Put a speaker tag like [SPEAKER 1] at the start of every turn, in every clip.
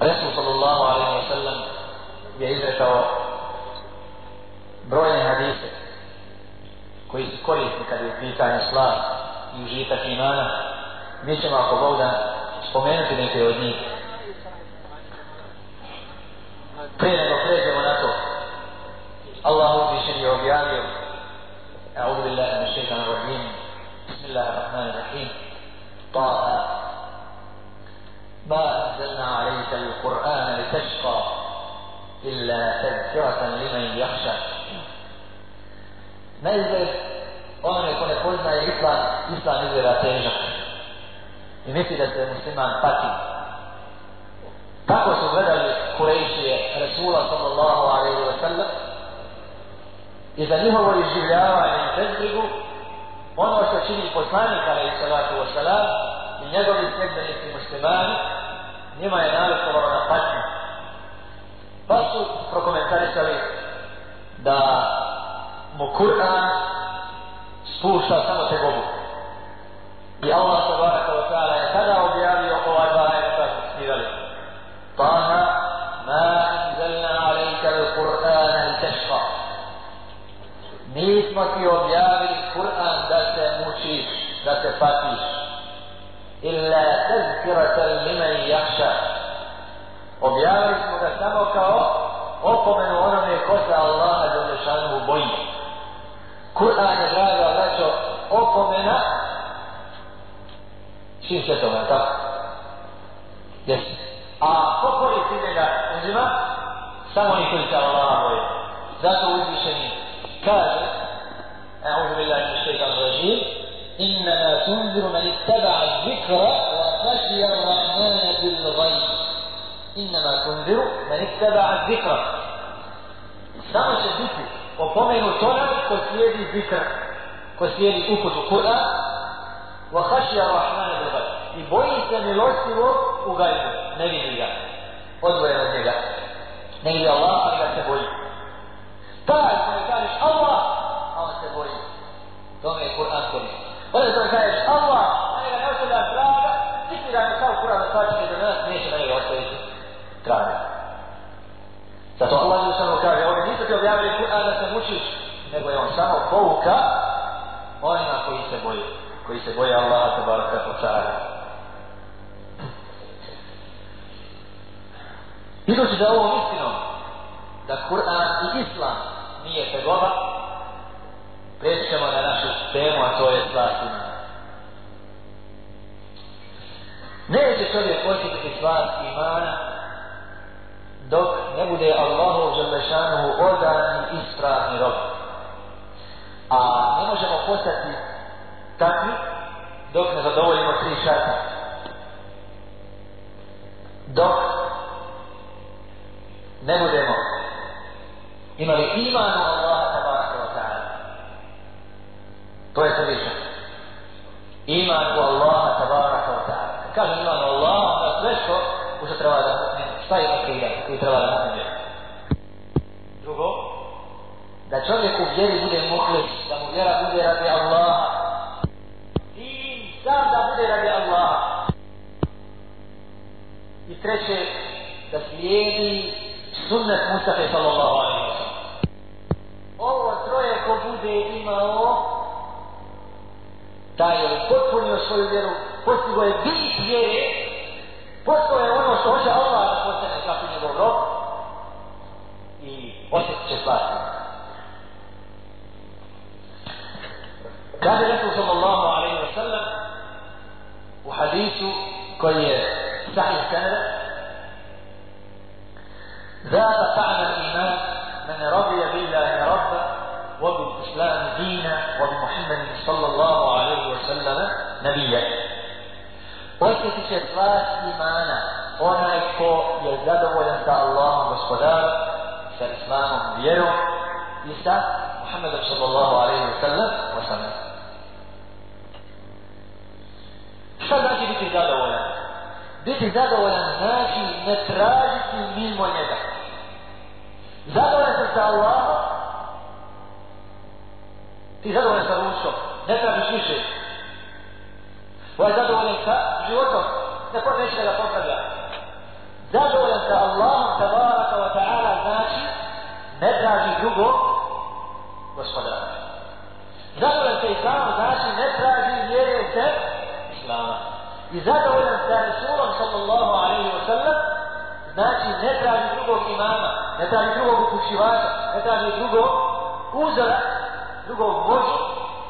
[SPEAKER 1] Resul sallallahu alaihi wa sallam je izrekao brojne hadise koji su korisni kad je pitanje slav i užitak imana mi ćemo ako Bog da spomenuti neke od njih prije nego pređemo na to Allah uzvišen je objavio أعوذ بالله من الشيطان الرجيم بسم الله الرحمن الرحيم طه تشقى إلا تذكرة لمن يخشى Naizgled onome ko ne poznaje islam, islam izgleda težak. I misli da se musliman pati. Kako su gledali Kurejšije Rasula sallallahu alaihi wa sallam i za njihovo izživljavanje i predbrigu ono što čini poslanik alaihi salatu wa salam i njegovi sredbenici muslimani njima je nalikovalo na patnju pa su prokomentarisali da mu Kur'an spušta samo te gobu. I Allah se vada kao ta'ala je tada objavio ovaj dva nešta su stivali. Taha, pa ma zelna alejka il Kur'an il tešta. Mi smo ti objavili Kur'an da se mučiš, da se patiš. Illa tezkirata limen jahša. Objavili smo samo kao opomenu onome ko se Allaha Đelešanu u boji. Kur'an je draga vraćo opomena svim svetoma, tako? Jesi. A ko koji si ne da uzima? Samo niko li se Allaha boje. Zato uzvišeni kaže أعوذ بالله من الشيطان الرجيم إنما تنذر من اتبع الذكر وخشي الرحمن بالغيب innama tunziru man ittaba adh-dhikra samo se biti opomenu tona ko slijedi zikr ko slijedi uputu Kur'an wa khashya rahman al-ghaib i boji se milostivo u gajbu ne vidi ga odvojen od njega ne vidi Allah ali ga se boji pa ako ne kažeš Allah a on se boji tome je Kur'an koji onda to kažeš Allah a njega ne ostavlja traga ti ti da je kao Kur'an da sačne do nas neće na njega ostaviti traga. Zato Allah je samo kaže, ovdje niste ti objavili Kur'an da se mučiš, nego je on samo pouka onima koji se boje, koji se boje Allaha te baraka po čara. Idući za ovom istinom, da Kur'an i Islam nije tegoba, prećemo na našu temu, a to je slast imana. Neće čovjek osjetiti slast imana, dok ne bude Allahu Želešanu odan i ispravni rob. A ne možemo postati takvi dok ne zadovoljimo tri šarta. Dok ne budemo imali imanu Allah tabaraka To je sredično. Iman u Allaha tabaraka wa ta'ala. Kažem iman u Allaha, sve što, u što treba da ne šta je akida koji treba da nađe. Drugo, da čovjek u vjeri bude muhlis, da mu vjera bude radi Allaha. Din sam da bude radi Allaha. I treće, da slijedi sunnet Mustafa sallallahu alaihi wa Ovo troje ko bude imao, taj je potpunio svoju vjeru, postigo je bit vjere, postigo je ono što hoće Allah interrogò i vostri sposati. Kaže Resul sallallahu alaihi wa sallam u hadisu koji je sahih sanada ذات طعم الإيمان من رضي بالله ربا وبالإسلام دينا وبمحمد صلى الله عليه وسلم نبيا. Osjetit će slast imana, ona ko je zadovoljan sa Allahom gospodarom, sa Islamom vjerom i sa Muhammedom sallallahu alaihi wa sallam wa sallam. Šta znači biti zadovoljan? Biti zadovoljan znači ne tražiti mimo njega. Zadovoljan sam sa Allahom, ti zadovoljan sa ručkom, ne tražiš više. Ovo ovaj je zadovoljan sa životom, ne potreći da ga popravljati. zadovoljan sa Allahom Allah tabaraka wa ta'ala znači ne traži drugo gospodara. Zadovoljan sa Islamom znači ne traži vjere te Islama. I zadovoljan sa Rasulom sallallahu alaihi wa sallam znači ne traži drugog imama, ne traži drugog upućivača, ne traži drugog uzora, drugog vođu,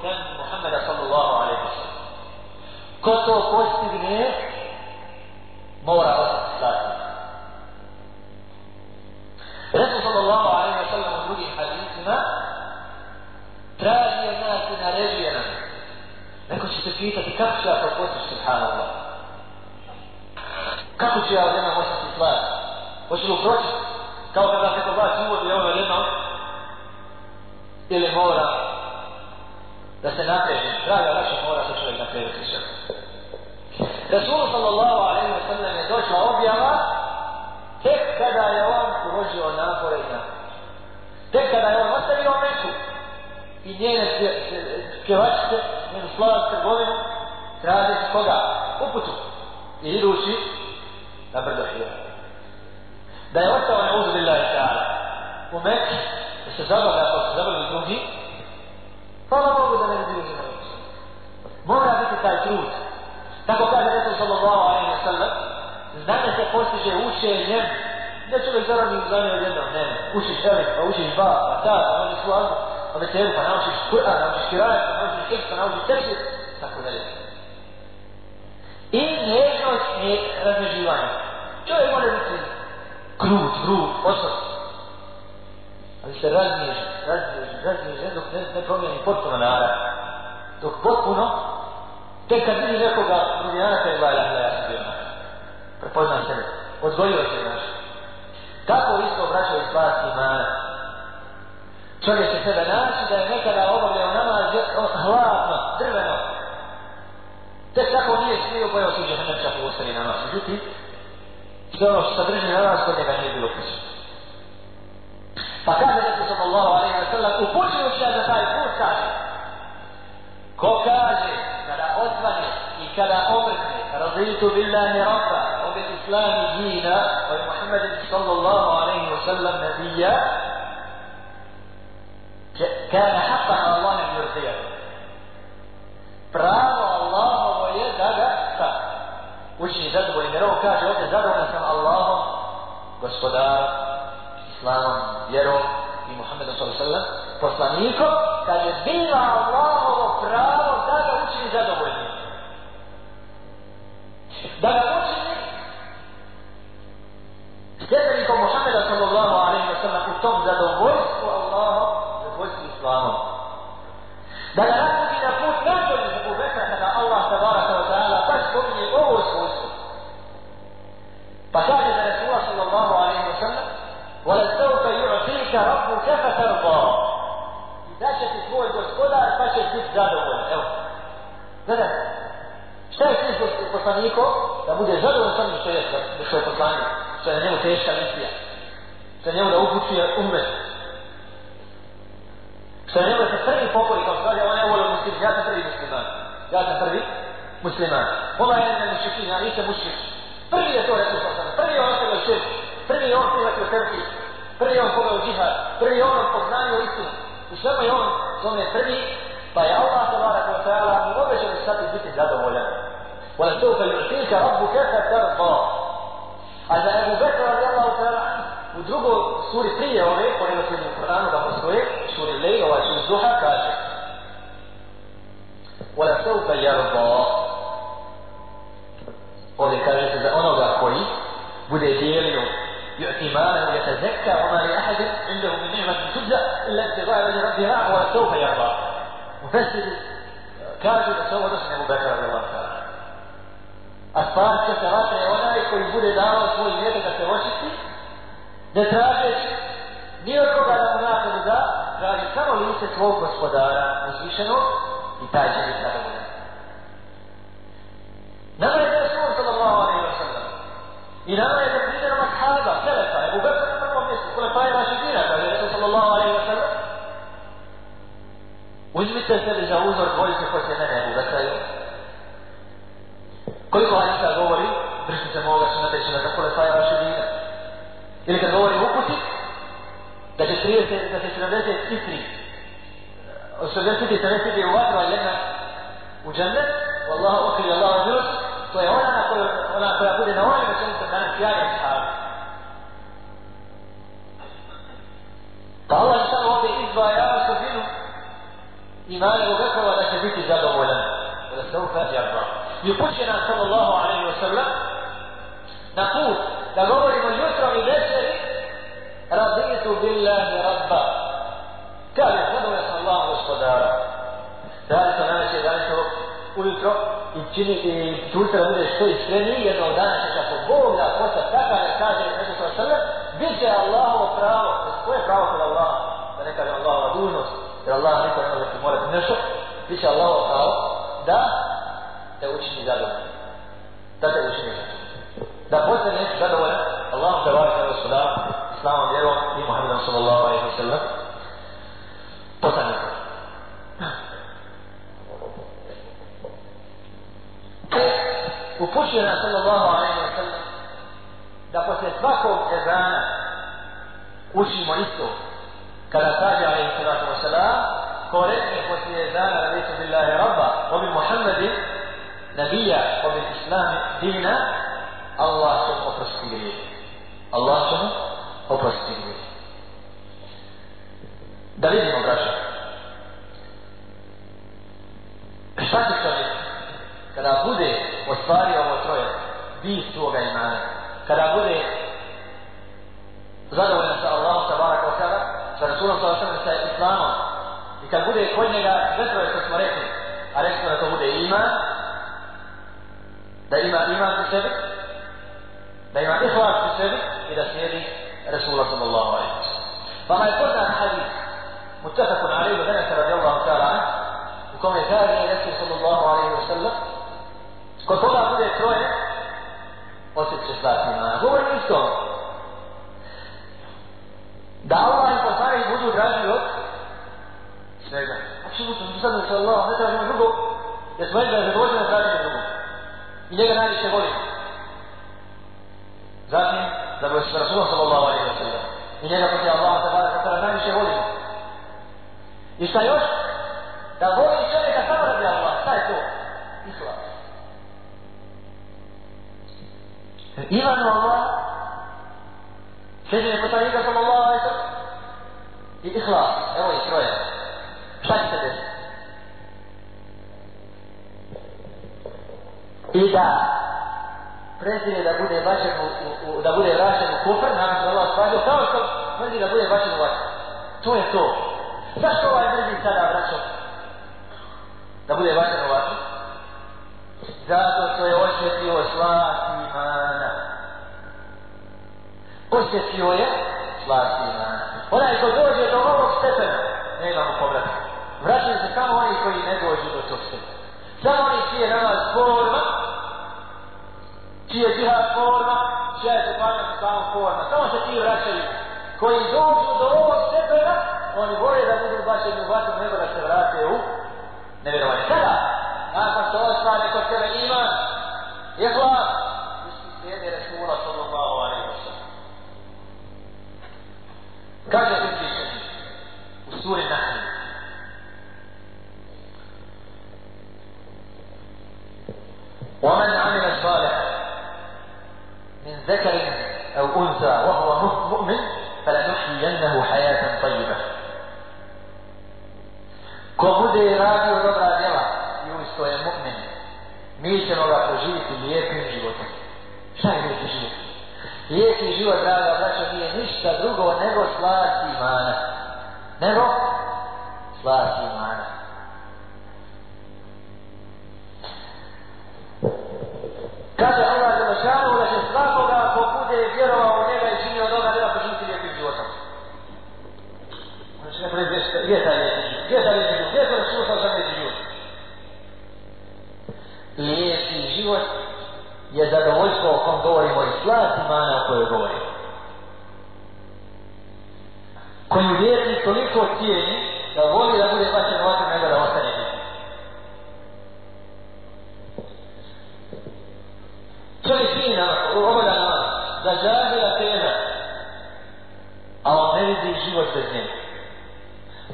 [SPEAKER 1] sem Muhammeda sallallahu alaihi wa sallam. Ko to postigne, mora ostati. naređuje nam. Neko će te pitati kako ću ja to postići, subhanallah. Kako ću ja od jedna postići stvar? Hoće li uproći? Kao kada se to vas uvodi ono jedno? Ili mora da se natežim? Draga naša mora se čovjek natežiti što. Rasul sallallahu alaihi wa sallam je došla objava tek kada je on uložio napore i napore. Tek kada je on ostavio Meku i njene pjevačice, među slovac trgovinu, traže koga? Uputu. I idući na brdo hira. Da je ostao na uzu bila i tada. U meč, da se zabavlja, ako se zabavlja drugi, hvala Bogu da ne bi bilo žena Mora biti taj trud. Tako kaže Resul sallallahu alaihi wa sallam, znanje se postiže učenjem, ne čovjek zaradi u znanje od jednog, ne, učiš jedan, pa učiš dva, pa ta, pa možeš u pa veteru, pa naučiš Kur'an, naučiš Kiraj, pa naučiš Kiraj, pa naučiš Tepsir, tako da lijeće. I nježnost je razmeživanje. Čovjek mora biti krut, vrut, osob. Ali se razmiježi, razmiježi, razmiježi, dok ne, ne promijeni potpuno narav. Dok potpuno, tek kad vidi nekoga, vidi narav, kada je vajla, ja sam bio narav. Prepoznam sebe, odgojio se naš. Tako isto obraćaju stvarski narav. Čovjek će sebe naći da je nekada obavljao namaz hladno, drveno. Te tako nije smio bojao se džahnamča po ustavi namaz. Međutim, sve ono što sadrži namaz kod njega nije bilo prisutno. Pa kaže Resul sallallahu alaihi wa sallam, upućujući na taj put kaže, ko kaže kada odvane i kada omrkne, raditu billahi rabba, obet islami dina, wa Muhammedin sallallahu alaihi wa sallam nabija, كان حقا على الله أن يرضيه Pravo Allahovo je da ga stavi. Učini zadovoljim jer ovo kaže ovdje zadovoljan sam Allahom, gospodarom, islamom, vjerom i Muhammedom s.a.v. poslanikom, kad je bila Allahovo pravo da ga učini zadovoljnim. Da ga učini sljedbenikom Muhammeda s.a.v. u tom zadovoljstvu islamom. Da ga razvodi na put najbolji za Bubeka kada Allah tabara kao ta'ala baš spominje ovo svojstvo. Pa kaže za Resula sallallahu alaihi wa sallam وَلَا سَوْكَ يُعْتِيكَ رَبُّ كَفَ تَرْبَا I daće ti svoj gospodar pa će biti zadovoljno. Evo. Gledaj. Šta je cilj poslaniko? Da bude zadovoljno sam što je, što je poslanio. Što je na njemu teška misija. Što je na njemu da upućuje umet. To je nego se prvi pokori, kao što kaže, on je volio muslim, ja sam prvi musliman. Ja sam prvi musliman. Ova je jedna mušikina, vi ste mušik. Prvi je to rekao sam, prvi je on se lešir, prvi je on se lešir, prvi je on pogao džihad, prvi je on poznanio istinu. U svemu je on, to je prvi, pa je Allah se vara koja se vara, mi obećamo sad i biti zadovoljan. Ona što je u tijeka, rabu kefa terba. A za Ebu Bekra, radijallahu ta'ala, u drugoj suri prije ove, koji je u Kur'anu da postoje, الضحى ولسوف يرضى ovdje kaže se za onoga koji bude dijelio يعتمان يتزكى وما لأحد عنده من نعمة تبدا إلا ابتغاء وجه ربها ولسوف يرضى مفسر كاتب سوى نفسه أبو رضي الله تعالى أصحاب كثرات onaj koji bude davao svoj لك da se očisti, ne tražeći ni od koga da mu nakon da, traži samo lice svog gospodara uzvišenog i taj će biti zadovoljan. Nama je to svom sada vlava ne još sada. I nama je to primjer ona kada, telepa, je uvrta na prvom mjestu, kule pa je vaši dina, da je to sada vlava ne još sada. Uzmite sebi za uzor dvojice koje se mene uvrtaju. Koliko vam sada govori, brišite moga sunateći na kule pa je vaši dina. Ili kad govori التشريع ده تشريعات الفكري السجان تدي تنسي بي واحد ولا انا وجنة والله اكل الله وفيروس طيب وانا انا اقول وانا اقول اقول ان وانا بس انت انا في يا اصحابي فالله ان شاء الله باذن يا سفينه ايمانه بك ولا شفيت جابه ولا ولسوف يرضى يقول صلى الله عليه وسلم نقول da govorimo jutro i Radijetu billahi rabba. Kaže, zadovoljno sam Allah gospodara. Da li to najveće danšo ujutro i čini i sutra bude što iskreniji jednog dana će kako Bog da posta takav ne kaže nešto što srve, bit će Allahovo pravo. Znači, koje pravo kod Allah? Da ne kaže Allahova dužnost, jer Allah neko ne može ti morati nešto. Bit će Allahovo pravo da te učini zadovoljno. Da te učini zadovoljno. Da postane nešto zadovoljno, Allah te vaša gospodara pravom vjerom i Muhammedom sallallahu alaihi wa sallam poslanika. Upućuje nas sallallahu alaihi wa sallam da poslije svakog ezana učimo isto kada kaže alaihi sallatu wa sallam ko rekne poslije ezana radijesu billahi rabba obi Muhammedin nabija obi islami dina Allah će oprosti grije. Allah će mu opasnih ljudi. Da vidimo, braćo, Kod toga bude troje, osjeća slatni imana. Govorim isto. Da Allah i poslani budu draži od svega. Apsolutno, tu sad se Allah, ne tražimo drugo, jer smo jedna zadovoljena tražiti drugo. I njega najviše voli. Zatim, da bi se rasulom sa Allah, ali je svega. I njega poti Allah, da bi se najviše voli. I šta još? Da voli čovjeka samo radi Allah, šta je to? iman u Allah sjeđenje poslanika sam Allah i ihlas evo je troje šta će se desiti i da prezire da bude bačen u, u, u, da bude vraćen u kufr nakon što Allah spadio kao što prezire da bude bačen u vas to je to zašto ovaj prezire sada vraćao da bude bačen u vas zato što je osjetio slast posjetio je vlast imana. Onaj ko dođe do ovog stepena, ne imamo povrata. Vraćaju se samo oni koji ne dođu do tog stepena. Samo oni čiji je namaz forma, čiji je džihad forma, čija je zupanja samo forma. Samo se ti vraćaju. Koji dođu do ovog stepena, oni vole da budu bačeni u vatru, nego da se vrate u nevjerovanje. Sada, nakon što ostane kod sebe iman, je hlas, ومن عمل صالحا من ذكر او انثى وهو مؤمن فلنحيينه حياه طيبه ko bude radio dobra djela i u što je mu'min, mi ćemo ga poživiti lijepim životom. Šta je lijepi život? Lijepi život, draga braća, nije ništa drugo nego slast imana. Nego slast imana. živost je zadovoljstvo o kom govorimo i slast imana o kojoj govorimo. Koju vjerni toliko cijeni da voli da bude bačen ovakvim nego da ostane biti. Čovjek čini na obodan nam da žaže na tema, a on ne vidi život bez njega.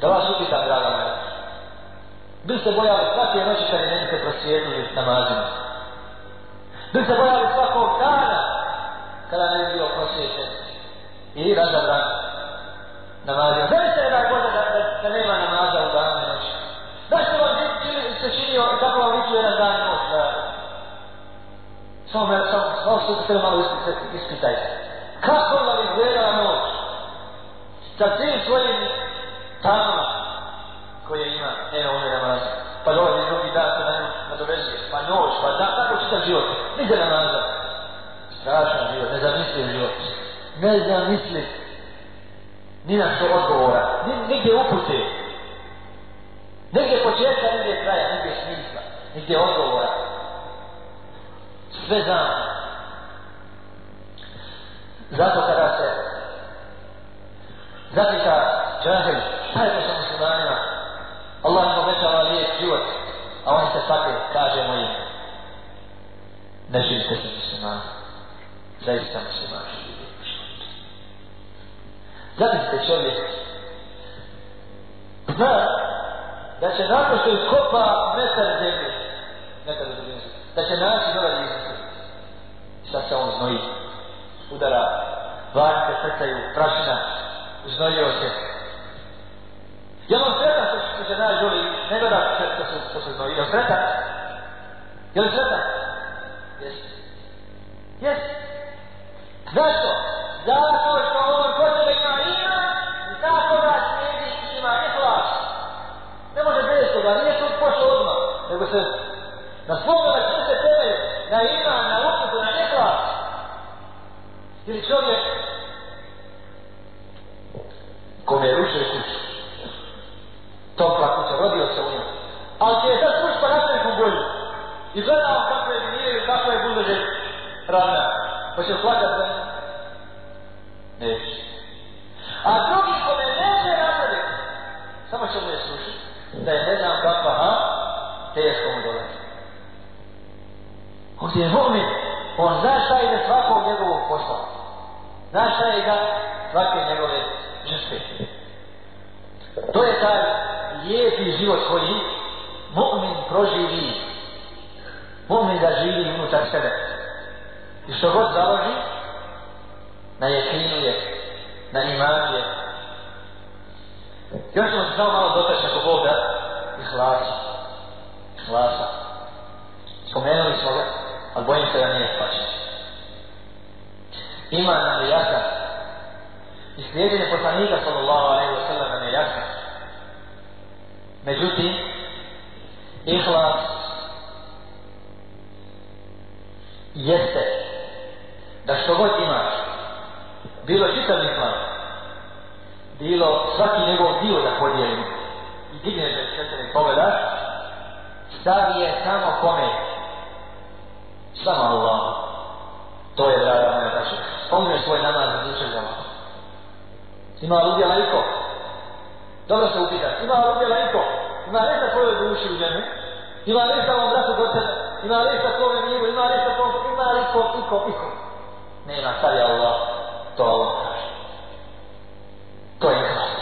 [SPEAKER 1] Da vas upitam, draga moja, bi se bojali svake noći kad je nekako prosvjetili namazima. Bi se bojali svakog dana kada ne bi bio posjećen. I razabran namazio. Zem se jedan Bože da, da, da nema namaza u danu i noću. Zašto vam čili, se činio i kako vam liču jedan dan i noć? Samo me, samo su se malo ispitajte. Kako vam izgleda noć? Sa tim svojim tamama koje ima, ne ono je namaz. Pa dovolj drugi dan se pa na njemu nadovezuje. Pa noć, pa da, tako čitav život. Nije namaza. Strašan život, nezamisliv život. Nezamisliv. Ni na što odgovora. Ni, nigdje upute. Nigdje početka, nigdje kraja, nigdje smisla. Nigdje odgovora. Sve znam. Zato kada se zapita džahel, šta je to sa muslimanima? Allah im obećava lijep život, a oni se sate, kaže mojim ne živite sa muslimanom. Zaista musliman živi u prošlosti. Zamislite čovjek zna da će nakon što iskopa metar zemlje, metar zemlje, da će naći nova zemlje. I sad se on znoji. Udara, vanjke srcaju, prašina, znojio se. Je li on sretan što se žena želi, ne gleda što se znoji, je li sretan? Je li sretan? Jesu. Jesu. Zašto? Zato što on kod sebe ima ima i tako da slijedi ima i hlas. Ne može bez toga, nije to pošlo odmah, nego se na svoga da će se tebe na ima, na uputu, na ne hlas. Ili čovjek kome je rušio kuću. Topla kuća, rodio se u njoj. Ali će je sad kuć pa nastaviti u bolju. I gledamo kako je bilo kako je bude žena ravna? Pa će plakat sve? Neće. A drugi ko me neće razvede, samo će me slušati, da je ne znam kakva, ha? Teško mu dolazi. Ko je mu'min, on zna šta ide svakog njegovog posla. Zna šta je ga svake njegove žrtve. To je taj lijepi život koji mu'min proživi umri da živi unutar sebe. I što god založi, na jekinu je, na imanu je. Još ćemo se samo malo dotaći oko Boga i hlasa. Hlasa. Spomenuli smo ga, ali bojim se da nije spačno. Ima nam je jaka. I slijedjenje poslanika, sallallahu alaihi wa sallam, nam je jaka. Međutim, ihlas jeste da što god imaš, bilo čitav islam, bilo svaki njegov dio da podijelim, i digneš da se četiri pogledaš, stav je samo kome, samo Allah, to je draga moja daša, spomneš svoj namaz na duše za vas. Ima ljudi lajko, dobro se upitaš, ima ljudi lajko, ima reza svoje duše u džene, ima reza ovom vratu kod tebe, ima li sa tome nivo, ima li sa tome, ima li ko, iko, iko. Nema, sad je Allah, to Allah kaže. To je ihlas.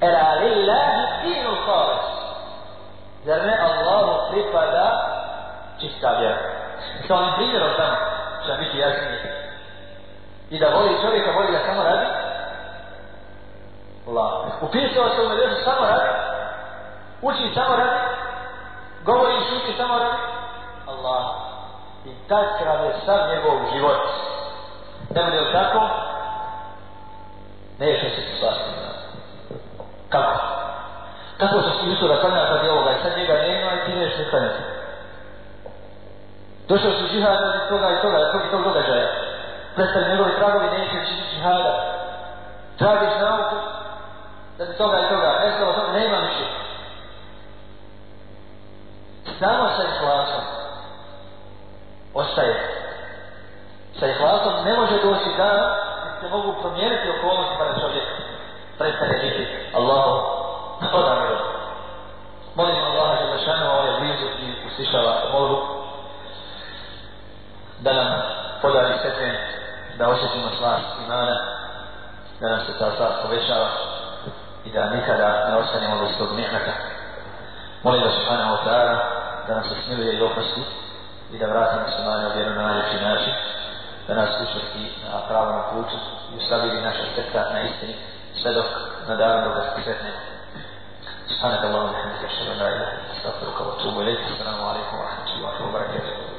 [SPEAKER 1] Era li lahi inu kore. Zar ne Allah pripada čista vjera. I sa ovim primjerom tamo, će biti jasnije. I da voli čovjeka, voli da samo radi, Allah. Upisao se u medrežu samo radi, uči samo radi, govori i šuti samo radi, Allah i takav je sad njegov život ne bude li tako neće se spasiti kako kako se spisu da sanja sad je ovoga i sad njega nema i ti neće se sanjati došao su žihada i toga i toga i toga i toga događaja prestali njegovi tragovi neće učiti žihada tragiš nauku da bi toga i toga nestalo toga nema više samo sa islasom ostaje. Sa ihlasom ne može doći da se mogu promijeniti okolnosti kada čovjek prestane biti Allahom to da mi Molim Allaha da zašanje ovaj blizu i uslišava molu da nam podari sve da osjećamo slast imana da nam se ta slast povećava i da nikada ne ostanemo bez tog nehnaka. Molim da subhanahu wa ta'ala da nas se smiluje i oprosti i da vrati muslimani u vjeru na najljepši način, da nas učvrti na pravo na putu i ustavili naša srca na istini, sve dok na dana Boga sretne. Subhanak Allahum, nehamdika, šalama, ilaha, istafiru, kao tubu, ilaih, assalamu alaikum, wa rahmatullahi wa barakatuhu.